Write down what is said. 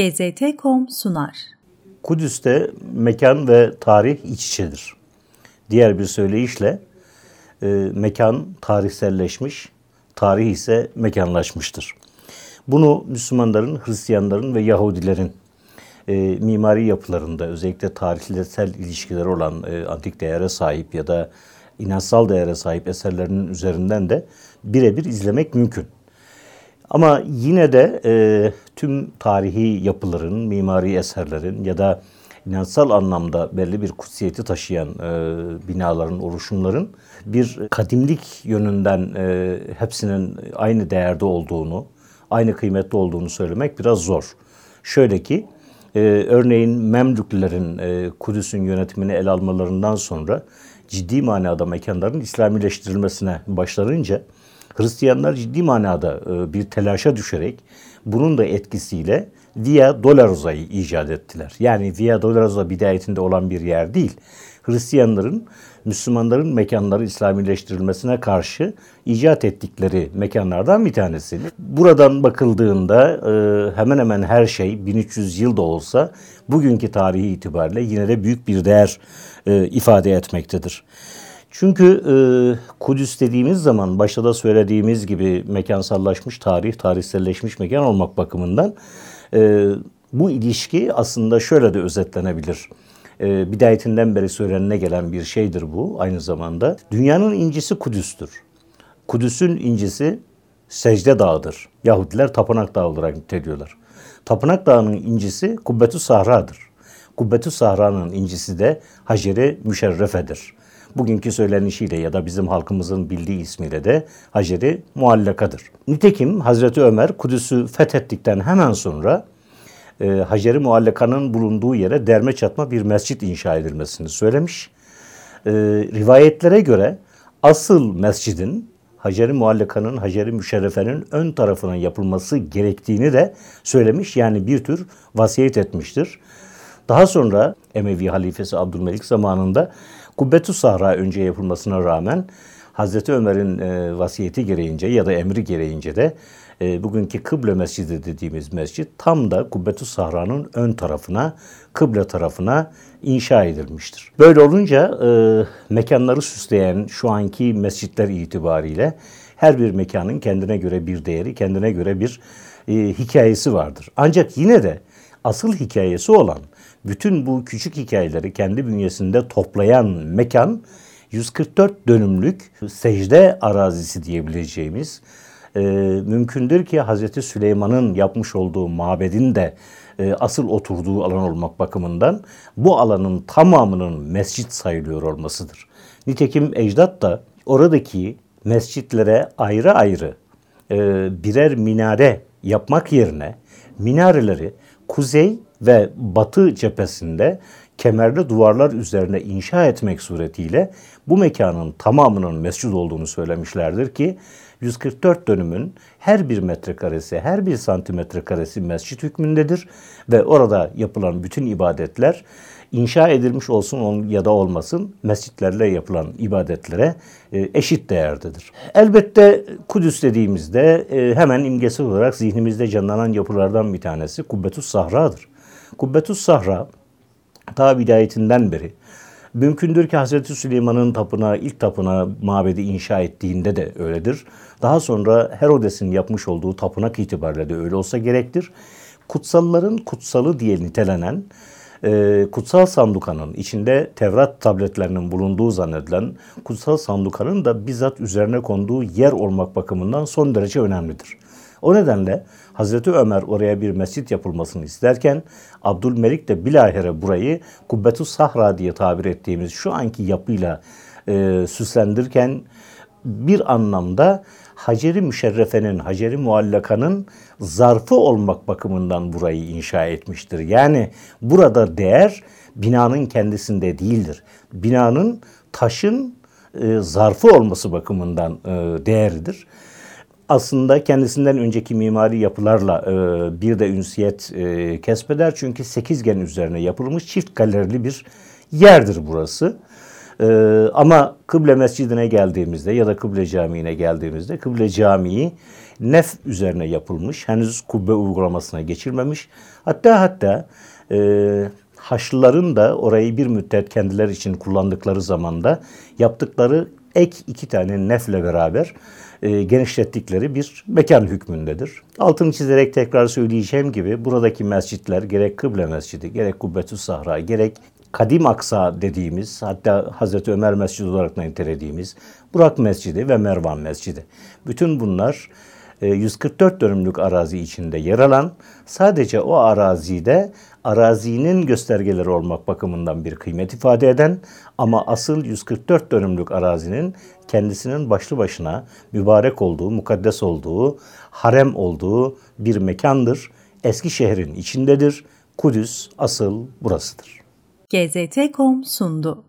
GZT.com sunar. Kudüs'te mekan ve tarih iç içedir. Diğer bir söyleyişle e, mekan tarihselleşmiş, tarih ise mekanlaşmıştır. Bunu Müslümanların, Hristiyanların ve Yahudilerin e, mimari yapılarında özellikle tarihsel ilişkileri olan e, antik değere sahip ya da inansal değere sahip eserlerinin üzerinden de birebir izlemek mümkün. Ama yine de e, tüm tarihi yapıların, mimari eserlerin ya da inansal anlamda belli bir kutsiyeti taşıyan e, binaların, oluşumların bir kadimlik yönünden e, hepsinin aynı değerde olduğunu, aynı kıymetli olduğunu söylemek biraz zor. Şöyle ki, e, örneğin Memlüklerin e, Kudüs'ün yönetimini el almalarından sonra ciddi manada mekanların İslamileştirilmesine başlanınca Hristiyanlar ciddi manada e, bir telaşa düşerek bunun da etkisiyle Via Dolorosa'yı icat ettiler. Yani Via Dolorosa bidayetinde olan bir yer değil. Hristiyanların Müslümanların mekanları İslamileştirilmesine karşı icat ettikleri mekanlardan bir tanesi. Buradan bakıldığında e, hemen hemen her şey 1300 yıl da olsa bugünkü tarihi itibariyle yine de büyük bir değer e, ifade etmektedir. Çünkü e, Kudüs dediğimiz zaman başta da söylediğimiz gibi mekansallaşmış tarih, tarihselleşmiş mekan olmak bakımından e, bu ilişki aslında şöyle de özetlenebilir. E, bidayetinden beri söylenene gelen bir şeydir bu aynı zamanda. Dünyanın incisi Kudüs'tür. Kudüs'ün incisi secde dağıdır. Yahudiler tapınak dağı olarak niteliyorlar. Tapınak dağının incisi Kubbetü Sahra'dır. Kubbetü Sahra'nın incisi de Hacer-i Müşerrefe'dir bugünkü söylenişiyle ya da bizim halkımızın bildiği ismiyle de Hacer-i Muallakadır. Nitekim Hazreti Ömer Kudüs'ü fethettikten hemen sonra e, Hacer-i Muallaka'nın bulunduğu yere derme çatma bir mescit inşa edilmesini söylemiş. E, rivayetlere göre asıl mescidin Hacer-i Muallaka'nın, Hacer-i Müşerrefe'nin ön tarafına yapılması gerektiğini de söylemiş. Yani bir tür vasiyet etmiştir. Daha sonra Emevi halifesi Abdülmelik zamanında Kubbetü Sahra önce yapılmasına rağmen Hazreti Ömer'in e, vasiyeti gereğince ya da emri gereğince de e, bugünkü kıble mescidi dediğimiz mescit tam da Kubbetü Sahra'nın ön tarafına, kıble tarafına inşa edilmiştir. Böyle olunca e, mekanları süsleyen şu anki mescitler itibariyle her bir mekanın kendine göre bir değeri, kendine göre bir hikayesi vardır. Ancak yine de asıl hikayesi olan bütün bu küçük hikayeleri kendi bünyesinde toplayan mekan 144 dönümlük secde arazisi diyebileceğimiz e, mümkündür ki Hazreti Süleyman'ın yapmış olduğu mabedin de e, asıl oturduğu alan olmak bakımından bu alanın tamamının mescit sayılıyor olmasıdır. Nitekim ecdat da oradaki mescitlere ayrı ayrı e, birer minare yapmak yerine minareleri kuzey ve batı cephesinde kemerli duvarlar üzerine inşa etmek suretiyle bu mekanın tamamının mescid olduğunu söylemişlerdir ki 144 dönümün her bir metrekaresi, her bir santimetre karesi mescit hükmündedir ve orada yapılan bütün ibadetler inşa edilmiş olsun ya da olmasın mescitlerle yapılan ibadetlere e, eşit değerdedir. Elbette Kudüs dediğimizde e, hemen imgesel olarak zihnimizde canlanan yapılardan bir tanesi Kubbetüs Sahra'dır. Kubbetüs Sahra ta bidayetinden beri Mümkündür ki Hazreti Süleyman'ın tapınağı, ilk tapınağı mabedi inşa ettiğinde de öyledir. Daha sonra Herodes'in yapmış olduğu tapınak itibariyle de öyle olsa gerektir. Kutsalların kutsalı diye nitelenen e, kutsal sandukanın içinde Tevrat tabletlerinin bulunduğu zannedilen kutsal sandukanın da bizzat üzerine konduğu yer olmak bakımından son derece önemlidir. O nedenle Hazreti Ömer oraya bir mescit yapılmasını isterken Abdülmelik de bilahare burayı Kubbetu Sahra diye tabir ettiğimiz şu anki yapıyla e, süslendirken bir anlamda Hacer-i Müşerrefe'nin, Hacer-i Muallaka'nın zarfı olmak bakımından burayı inşa etmiştir. Yani burada değer binanın kendisinde değildir. Binanın taşın e, zarfı olması bakımından e, değerlidir aslında kendisinden önceki mimari yapılarla e, bir de ünsiyet e. Çünkü sekizgen üzerine yapılmış çift galerili bir yerdir burası. E, ama Kıble Mescidine geldiğimizde ya da Kıble Camii'ne geldiğimizde Kıble Camii nef üzerine yapılmış. Henüz kubbe uygulamasına geçilmemiş. Hatta hatta e, Haçlıların da orayı bir müddet kendileri için kullandıkları zamanda yaptıkları ek iki tane nefle beraber e, genişlettikleri bir mekan hükmündedir. Altını çizerek tekrar söyleyeceğim gibi buradaki mescitler gerek Kıble Mescidi, gerek Kubbetü Sahra, gerek Kadim Aksa dediğimiz hatta Hazreti Ömer Mescidi olarak da nitelediğimiz Burak Mescidi ve Mervan Mescidi. Bütün bunlar 144 e, dönümlük arazi içinde yer alan sadece o arazide arazinin göstergeleri olmak bakımından bir kıymet ifade eden ama asıl 144 dönümlük arazinin kendisinin başlı başına mübarek olduğu, mukaddes olduğu, harem olduğu bir mekandır. Eski şehrin içindedir. Kudüs asıl burasıdır. GZT.com sundu.